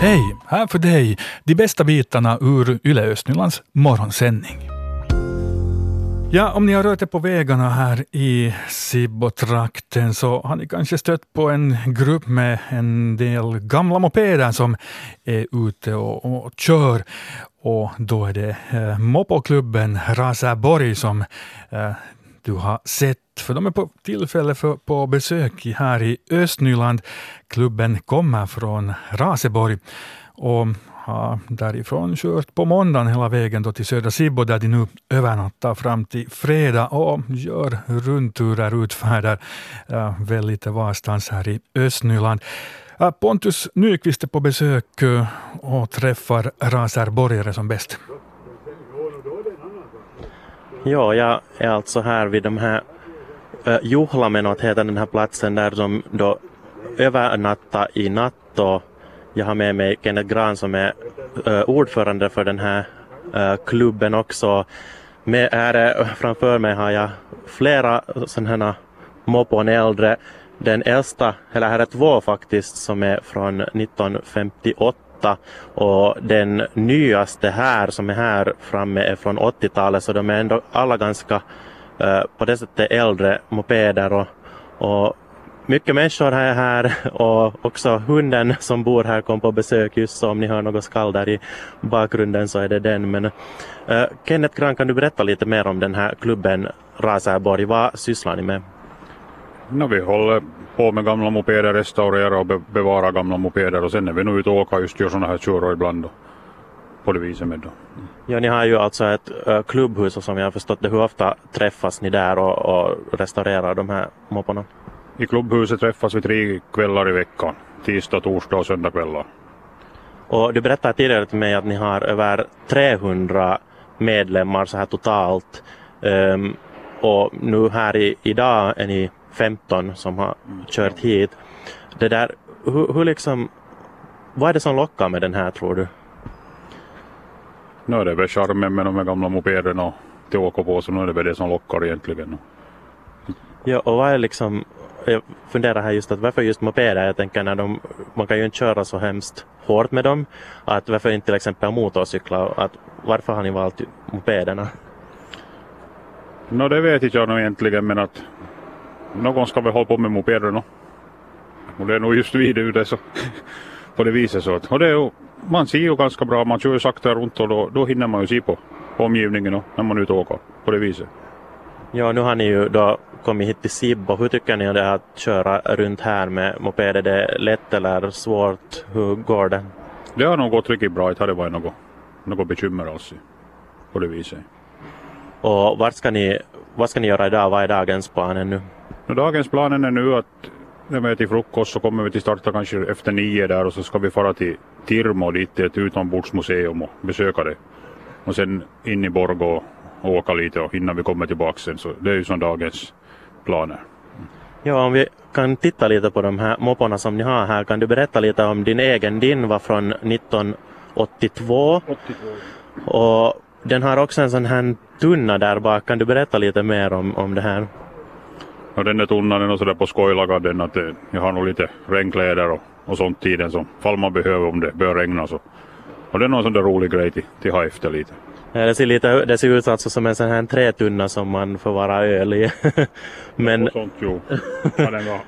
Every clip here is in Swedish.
Hej! Här för dig de bästa bitarna ur Yle Östnylands morgonsändning. Ja, om ni har rört er på vägarna här i Sibbo-trakten så har ni kanske stött på en grupp med en del gamla mopeder som är ute och, och kör. Och då är det eh, Mopoklubben Rasaborg som eh, du har sett, för de är på tillfälle för, på besök här i Östnyland. Klubben kommer från Raseborg och har därifrån kört på måndagen hela vägen då till södra Sibbo där de nu övernattar fram till fredag och gör rundturer, utfärder äh, väl lite varstans här i Östnyland. Äh, Pontus Nyqvist är på besök äh, och träffar raserborgare som bäst. Ja, jag är alltså här vid de här äh, Juhlamenot heter den här platsen där de då övernattar i natt och jag har med mig Kenneth Gran som är äh, ordförande för den här äh, klubben också. Med, här, framför mig har jag flera sådana här mopon äldre. Den äldsta, eller här är två faktiskt, som är från 1958 och den nyaste här som är här framme är från 80-talet så de är ändå alla ganska uh, på det sättet äldre mopeder och, och mycket människor är här och också hunden som bor här kom på besök just så om ni hör något skall där i bakgrunden så är det den. Men, uh, Kenneth Gran, kan du berätta lite mer om den här klubben Rasäborg? Vad sysslar ni med? No, vi håller på med gamla mopeder, restaurera och be bevara gamla mopeder och sen är vi nog ute och åker just gör sådana här turer ibland då, på det viset med då. Ja, ni har ju alltså ett uh, klubbhus och som jag har förstått det, hur ofta träffas ni där och, och restaurerar de här mopporna? I klubbhuset träffas vi tre kvällar i veckan, tisdag, torsdag och söndagkvällar. Och du berättade tidigare till mig att ni har över 300 medlemmar så här totalt. Um, och nu här i, idag är ni 15 som har kört hit. Det där, hur, hur liksom, vad är det som lockar med den här tror du? No, det är väl charmen med de här gamla mopederna och till åka på så nu är det väl det som lockar egentligen. Ja, och vad är liksom, jag funderar här just att varför just mopeder? Jag tänker när de, man kan ju inte köra så hemskt hårt med dem. Att varför inte till exempel motorcyklar? Att varför har ni valt mopederna? No, det vet jag nog egentligen men att någon ska väl hålla på med mopederna. Och det är nog just vi ute så på det viset så att, och det är ju, man ser ju ganska bra, man kör ju sakta runt och då, då hinner man ju se på, på omgivningen och när man är ute och åker på det viset. Ja, nu har ni ju då kommit hit till Sibbo. Hur tycker ni om det att köra runt här med moped? Är det lätt eller svårt? Hur går det? Det har nog gått riktigt bra, inte har det varit något, något bekymmer alls på det viset. Och vart ska ni, vad ska ni göra idag? Vad är dagens plan nu? Dagens planen är nu att när vi är till frukost så kommer vi till starta kanske efter nio där och så ska vi fara till Tirmo dit till ett utombordsmuseum och besöka det. Och sen in i Borgå och åka lite och innan vi kommer tillbaka sen så det är ju som dagens planer. Ja, om vi kan titta lite på de här mopporna som ni har här. Kan du berätta lite om din egen? Din var från 1982. 82. Och den har också en sån här tunna där bak. Kan du berätta lite mer om, om det här? Och den är tunna den och sådär på skoj lagad den att jag har nog lite regnkläder och, och sånt i den som fall man behöver om det börjar regna så. Och det är någon sån där rolig grej till, till ha efter lite. Ja, det, ser lite, det ser ut alltså som en sån här trätunna som man förvarar öl i. Men Och sånt jo. Ja, den var,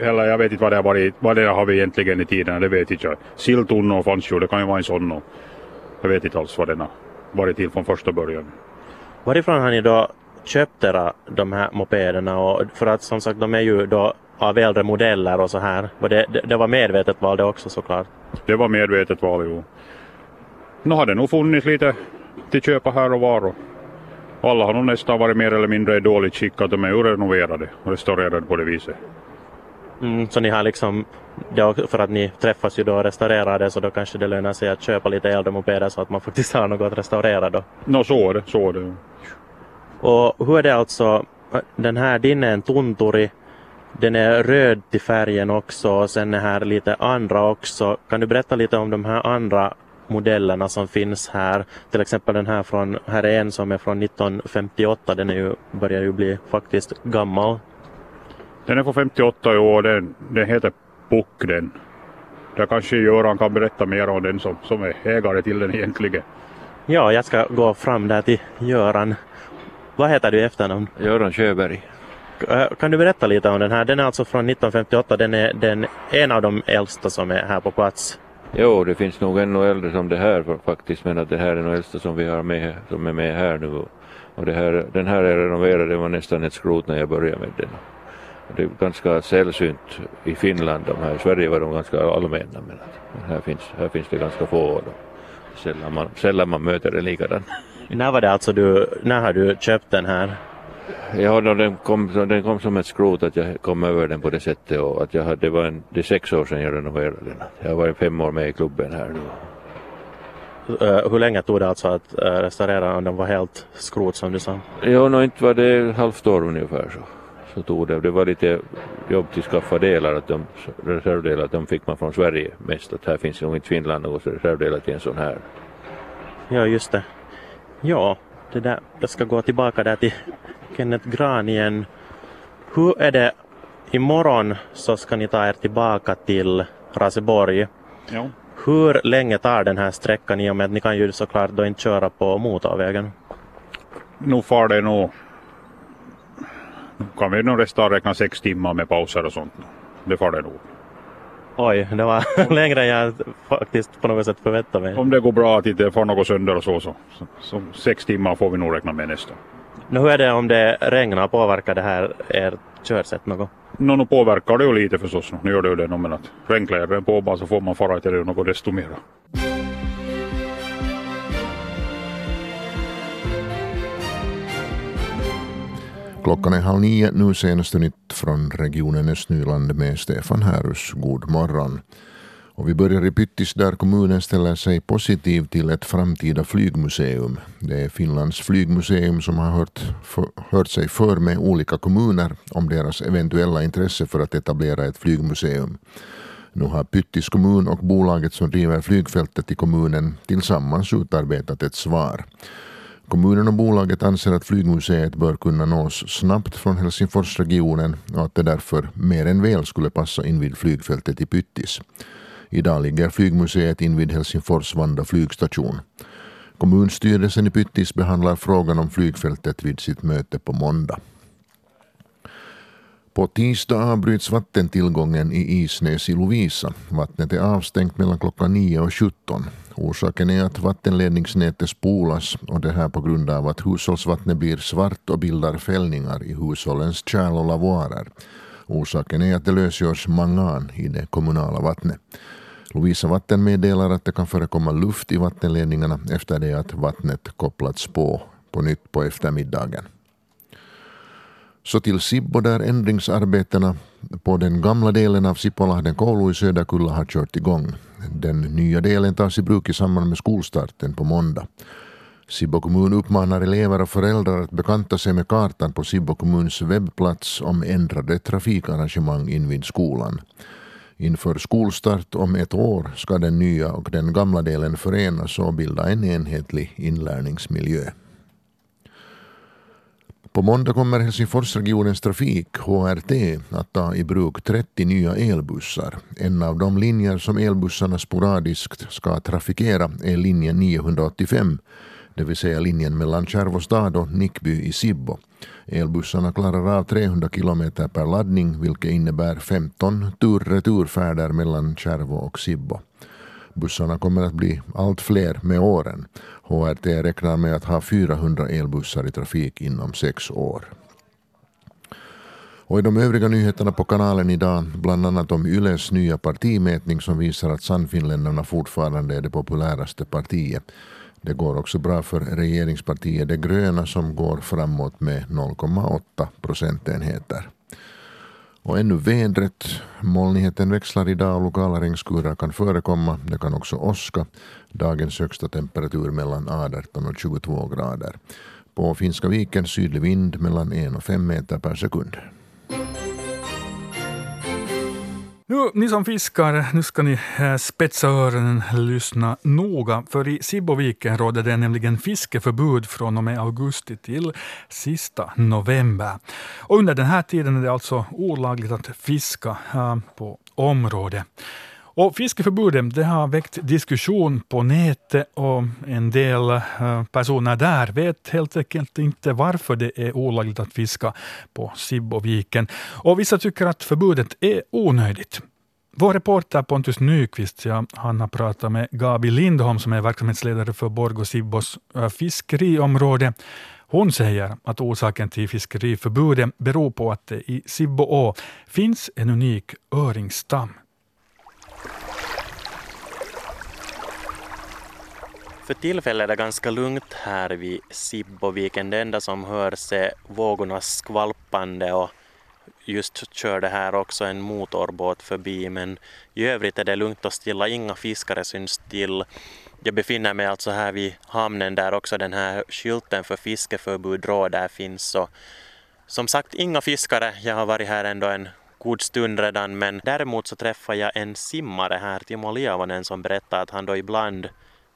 eller jag vet inte vad det har varit, vad det har vi egentligen i tiden, det vet inte jag. Silltunnor fanns ju, det kan ju vara en sån och jag vet inte alls vad den har varit till från första början. varifrån har ni då köpt era, de här mopederna? Och för att som sagt de är ju då av äldre modeller och så här. Och det, det, det var medvetet val det också såklart. Det var medvetet val jo. Nu har det nog funnits lite till köpa här och var och alla har nog nästan varit mer eller mindre i dåligt skick att de är ju renoverade och restaurerade på det viset. Mm, så ni har liksom, för att ni träffas ju då och restaurerar det så då kanske det lönar sig att köpa lite äldre mopeder så att man faktiskt har något att restaurera då. Nå så är det, så är det. Och hur är det alltså, den här, din är en Tunturi, den är röd till färgen också och sen är här lite andra också. Kan du berätta lite om de här andra modellerna som finns här? Till exempel den här från, här är en som är från 1958, den är ju, börjar ju bli faktiskt gammal. Den är från 58 år, den, den heter Puck den. där kanske Göran kan berätta mer om den som, som är ägare till den egentligen. Ja, jag ska gå fram där till Göran. Vad heter du i efternamn? Göran Sjöberg. Eh, Kan du berätta lite om den här? Den är alltså från 1958. Den är den, en av de äldsta som är här på plats. Jo, det finns nog ännu äldre som det här faktiskt, men att det här är den äldsta som vi har med, som är med här nu. Och det här, den här är renoverad, det var nästan ett skrot när jag började med den. Det är ganska sällsynt i Finland, de här. I Sverige var de ganska allmänna, men här, finns, här finns det ganska få och då. Sällan man, sällan man möter en likadan. När var det alltså du, när har du köpt den här? Ja, då den, kom, den kom som ett skrot att jag kom över den på det sättet och att jag hade, det var en, det är sex år sedan jag renoverade den. Jag har varit fem år med i klubben här nu. Eh, hur länge tog det alltså att eh, restaurera om den var helt skrot som du sa? Jo, no, inte var det halvt år ungefär så. Så tog det. Det var lite jobb till att skaffa delar, att de, reservdelar, att de fick man från Sverige mest. Att här finns nog inte Finland något reservdelar till en sån här. Ja, just det. Ja, det där. Jag ska gå tillbaka där till Kenneth Gran igen. Hur är det? Imorgon så ska ni ta er tillbaka till Raseborg. Ja. Hur länge tar den här sträckan i och med att ni kan ju såklart då inte köra på motorvägen? Nu far det nog... Nu kan vi nog nästan räkna sex timmar med pauser och sånt. Det far det nog. Oj, det var längre än jag faktiskt på något sätt förväntade mig. Om det går bra att inte får något sönder och så, så, så, så sex timmar får vi nog räkna med nästan. Nu, hur är det om det regnar? Påverkar det här er körsätt något? Nå, nu påverkar det ju lite förstås. Nu gör det ju det, men att regnkläder på bara så får man fara till det något desto mera. Klockan är halv nio, nu senaste nytt från regionen Östnyland med Stefan Härus. God morgon. Och vi börjar i Pyttis där kommunen ställer sig positiv till ett framtida flygmuseum. Det är Finlands flygmuseum som har hört, för, hört sig för med olika kommuner om deras eventuella intresse för att etablera ett flygmuseum. Nu har Pyttis kommun och bolaget som driver flygfältet i kommunen tillsammans utarbetat ett svar. Kommunen och bolaget anser att flygmuseet bör kunna nås snabbt från Helsingforsregionen och att det därför mer än väl skulle passa invid flygfältet i Pyttis. Idag ligger flygmuseet invid Helsingfors Vanda flygstation. Kommunstyrelsen i Pyttis behandlar frågan om flygfältet vid sitt möte på måndag. På tisdag avbryts vattentillgången i Isnäs i Lovisa. Vattnet är avstängt mellan klockan 9 och 17. Orsaken är att vattenledningsnätet spolas och det här på grund av att hushållsvattnet blir svart och bildar fällningar i hushållens kärl och lavoarer. Orsaken är att det lösgörs mangan i det kommunala vattnet. Lovisa Vatten meddelar att det kan förekomma luft i vattenledningarna efter det att vattnet kopplats på på nytt på eftermiddagen. Så till Sibbo där ändringsarbetena på den gamla delen av Sippolahden koulu i Söderkulla har kört igång. Den nya delen tas i bruk i samband med skolstarten på måndag. Sibbo kommun uppmanar elever och föräldrar att bekanta sig med kartan på Sibbo kommuns webbplats om ändrade trafikarrangemang invid skolan. Inför skolstart om ett år ska den nya och den gamla delen förenas och bilda en enhetlig inlärningsmiljö. På måndag kommer Helsingforsregionens trafik, HRT, att ta i bruk 30 nya elbussar. En av de linjer som elbussarna sporadiskt ska trafikera är linjen 985, det vill säga linjen mellan Kärvostad och Nickby i Sibbo. Elbussarna klarar av 300 kilometer per laddning vilket innebär 15 tur-returfärder mellan Kärvo och Sibbo. Bussarna kommer att bli allt fler med åren. HRT räknar med att ha 400 elbussar i trafik inom sex år. Och i de övriga nyheterna på kanalen idag, bland annat om Yles nya partimätning som visar att Sannfinländarna fortfarande är det populäraste partiet. Det går också bra för regeringspartiet De gröna som går framåt med 0,8 procentenheter. Och ännu vädret. Molnigheten växlar idag och lokala regnskurar kan förekomma. Det kan också åska. Dagens högsta temperatur mellan 18 och 22 grader. På Finska viken sydlig vind mellan 1 och 5 meter per sekund. Nu, ni som fiskar, nu ska ni eh, spetsa öronen, lyssna noga, för i Sibboviken råder det nämligen fiskeförbud från och med augusti till sista november. Och under den här tiden är det alltså olagligt att fiska eh, på området. Och fiskeförbudet det har väckt diskussion på nätet och en del eh, personer där vet helt enkelt inte varför det är olagligt att fiska på Sibboviken. Och vissa tycker att förbudet är onödigt. Vår reporter Pontus Nyqvist ja, han har pratat med Gabi Lindholm som är verksamhetsledare för Borgå Sibbos eh, fiskeriområde. Hon säger att orsaken till fiskeriförbudet beror på att det i Sibboå finns en unik öringstam. För tillfället är det ganska lugnt här vid Sibboviken. Det enda som hörs är vågornas skvalpande och just körde här också en motorbåt förbi men i övrigt är det lugnt och stilla. Inga fiskare syns till. Jag befinner mig alltså här vid hamnen där också den här skylten för fiskeförbud råder finns. Och som sagt, inga fiskare. Jag har varit här ändå en god stund redan men däremot så träffade jag en simmare här, Timo Liavanen, som berättade att han då ibland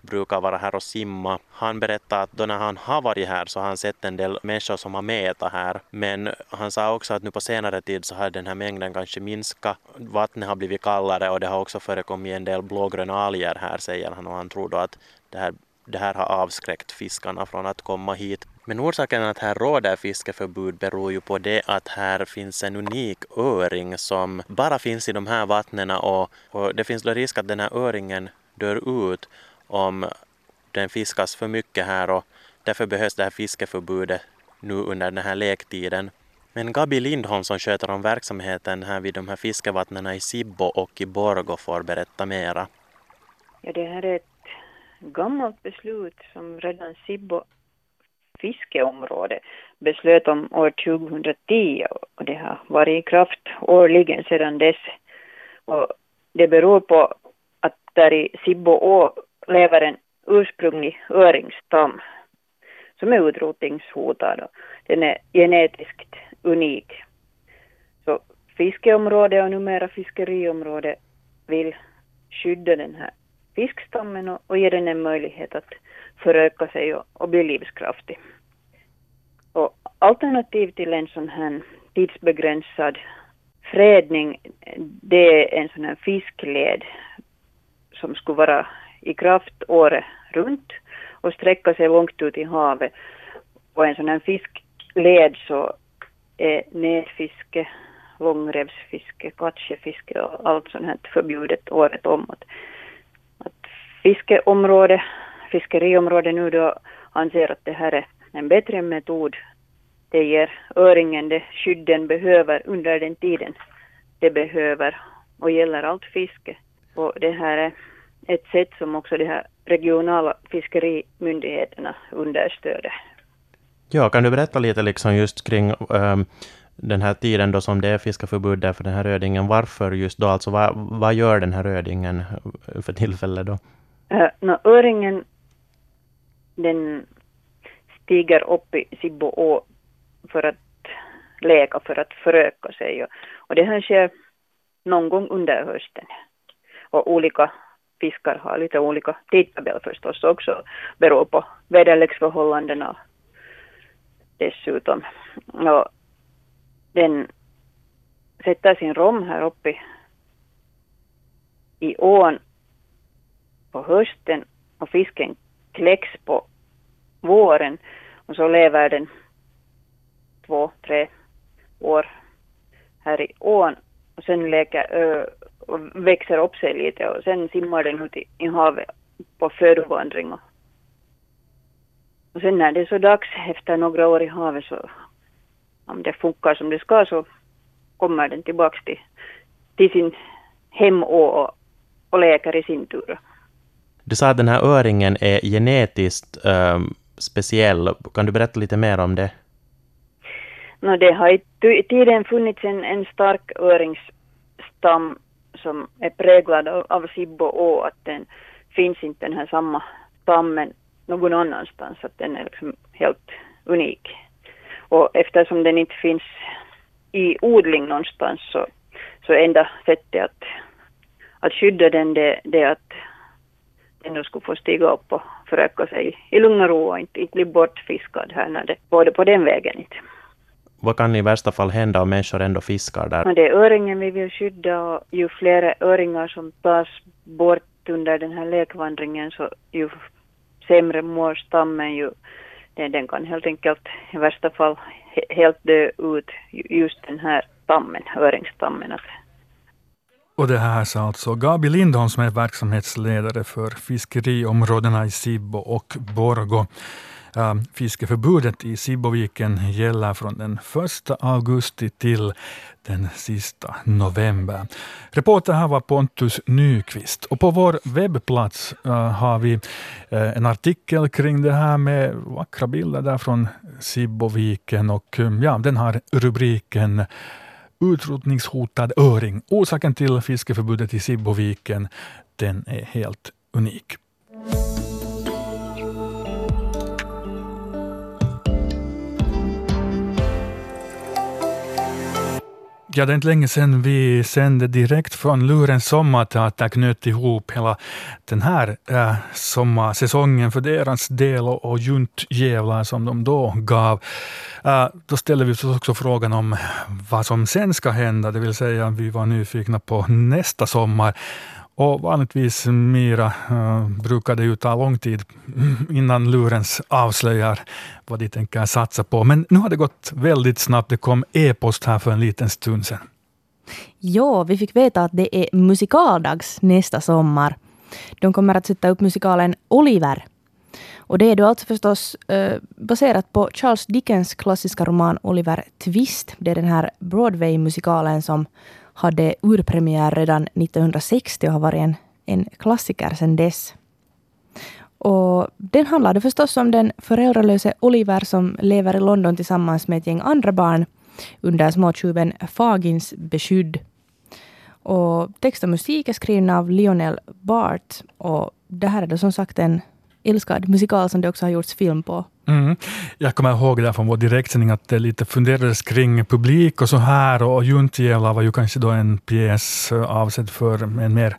brukar vara här och simma. Han berättade att då när han har varit här så har han sett en del människor som har metat här. Men han sa också att nu på senare tid så har den här mängden kanske minskat. Vattnet har blivit kallare och det har också förekommit en del blågröna alger här säger han och han tror då att det här, det här har avskräckt fiskarna från att komma hit. Men orsaken att här råder fiskeförbud beror ju på det att här finns en unik öring som bara finns i de här vattnen och, och det finns då risk att den här öringen dör ut om den fiskas för mycket här och därför behövs det här fiskeförbudet nu under den här lektiden. Men Gabi Lindholm som sköter om verksamheten här vid de här fiskevattnen i Sibbo och i Borgo får berätta mera. Ja, det här är ett gammalt beslut som redan Sibbo fiskeområde beslöt om år 2010 och det har varit i kraft årligen sedan dess. Och det beror på att där i Sibbo å lever en ursprunglig öringstam som är utrotningshotad. Och den är genetiskt unik. Så fiskeområde och numera fiskeriområde vill skydda den här fiskstammen och, och ge den en möjlighet att föröka sig och, och bli livskraftig. Och alternativ till en sån här tidsbegränsad fredning, det är en sån här fiskled som skulle vara i kraft året runt och sträcka sig långt ut i havet. Och en sån här fiskled så är nätfiske, långrevsfiske, katschefiske och allt sånt här förbjudet året om. Att, att fiskeområde, fiskeriområde nu då anser att det här är en bättre metod. Det ger öringen det skydd den behöver under den tiden det behöver och gäller allt fiske. Och det här är ett sätt som också de här regionala fiskerimyndigheterna understöder. Ja, kan du berätta lite liksom just kring um, den här tiden då som det är fiskeförbud där för den här rödingen. Varför just då? Alltså vad, vad gör den här rödingen för tillfället då? Uh, no, öringen den stiger upp i Sibbo för att leka, för att föröka sig. Och, och det här sker någon gång under hösten. Och olika fiskar har lite olika tidtabell förstås också, beror på väderleksförhållandena dessutom. Och den sätter sin rom här uppe i, ån på hösten och fisken kläcks på våren och så lever den två, tre år här i ån och sen leker, och växer upp sig lite och sen simmar den ut i, i havet på födovandring. Och, och sen när det är så dags efter några år i havet så om det funkar som det ska så kommer den tillbaks till, till sin hemå och, och läker i sin tur. Du sa att den här öringen är genetiskt um, speciell. Kan du berätta lite mer om det? No, det har i tiden funnits en, en stark öringsstam som är präglad av, av Sibbo å, att den finns inte den här samma stammen någon annanstans, att den är liksom helt unik. Och eftersom den inte finns i odling någonstans så, så enda sättet att, att skydda den det, det är att den då skulle få stiga upp och föröka sig i lugn och ro och inte, inte bli bortfiskad här när det, både på den vägen inte vad kan i värsta fall hända om människor ändå fiskar där? Det är öringen vi vill skydda och ju fler öringar som tas bort under den här lekvandringen så ju sämre mår stammen ju den kan helt enkelt i värsta fall helt dö ut just den här stammen, öringsstammen. Och det här sa alltså Gabi Lindholm som är verksamhetsledare för fiskeriområdena i Sibbo och Borgo. Äh, fiskeförbudet i Sibboviken gäller från den 1 augusti till den sista november. Reporter här var Pontus Nyqvist. Och på vår webbplats uh, har vi uh, en artikel kring det här med vackra bilder där från Sibboviken och um, ja, den har rubriken Utrotningshotad öring. Orsaken till fiskeförbudet i Sibboviken, den är helt unik. Ja, det är inte länge sedan vi sände direkt från Lurens sommarteater, knöt ihop hela den här äh, sommarsäsongen för deras del och, och juntjävlar som de då gav. Äh, då ställde vi oss också frågan om vad som sen ska hända, det vill säga vi var nyfikna på nästa sommar. Och vanligtvis, Mira, eh, äh, brukar det ju ta lång tid innan lurens avslöjar vad de tänker satsa på. Men nu har det gått väldigt snabbt. Det kom e-post här för en liten stund sedan. Ja, vi fick veta att det är musikaldags nästa sommar. De kommer att sätta upp musikalen Oliver. Och det är då alltså förstås uh, baserat på Charles Dickens klassiska roman Oliver Twist. Det är den här Broadway-musikalen som hade urpremiär redan 1960 och har varit en, en klassiker sedan dess. Och den handlade förstås om den föräldralöse Oliver som lever i London tillsammans med ett gäng andra barn under småtjuven Fagins beskydd. Och text och musik är skrivna av Lionel Bart och det här är då som sagt en älskad musikal som det också har gjorts film på. Mm. Jag kommer ihåg där från vår direktsändning att det lite funderades kring publik och så här och Juntjävlar var ju kanske då en pjäs eh, avsedd för en mer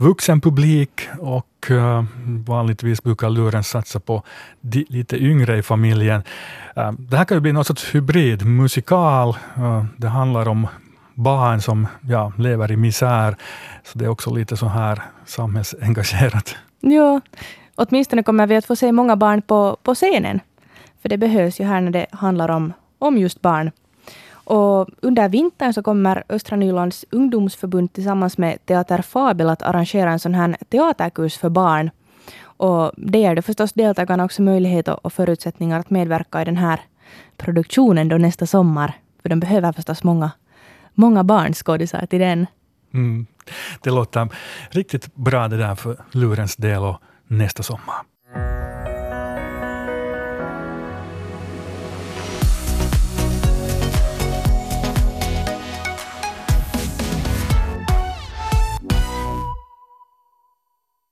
vuxen publik och uh, vanligtvis brukar luren satsa på de, lite yngre i familjen. Uh, det här kan ju bli någon sorts hybrid musikal. Uh, det handlar om barn som ja, lever i misär, så det är också lite så här samhällsengagerat. Ja, åtminstone kommer vi att få se många barn på, på scenen. För det behövs ju här när det handlar om, om just barn. Och under vintern så kommer Östra Nylands ungdomsförbund tillsammans med Teater Fabel att arrangera en sån här teaterkurs för barn. Och det ger då förstås deltagarna också möjlighet och förutsättningar att medverka i den här produktionen då nästa sommar. För de behöver förstås många, många barnskådisar till den. Mm. Det låter riktigt bra det där för lurens del och nästa sommar.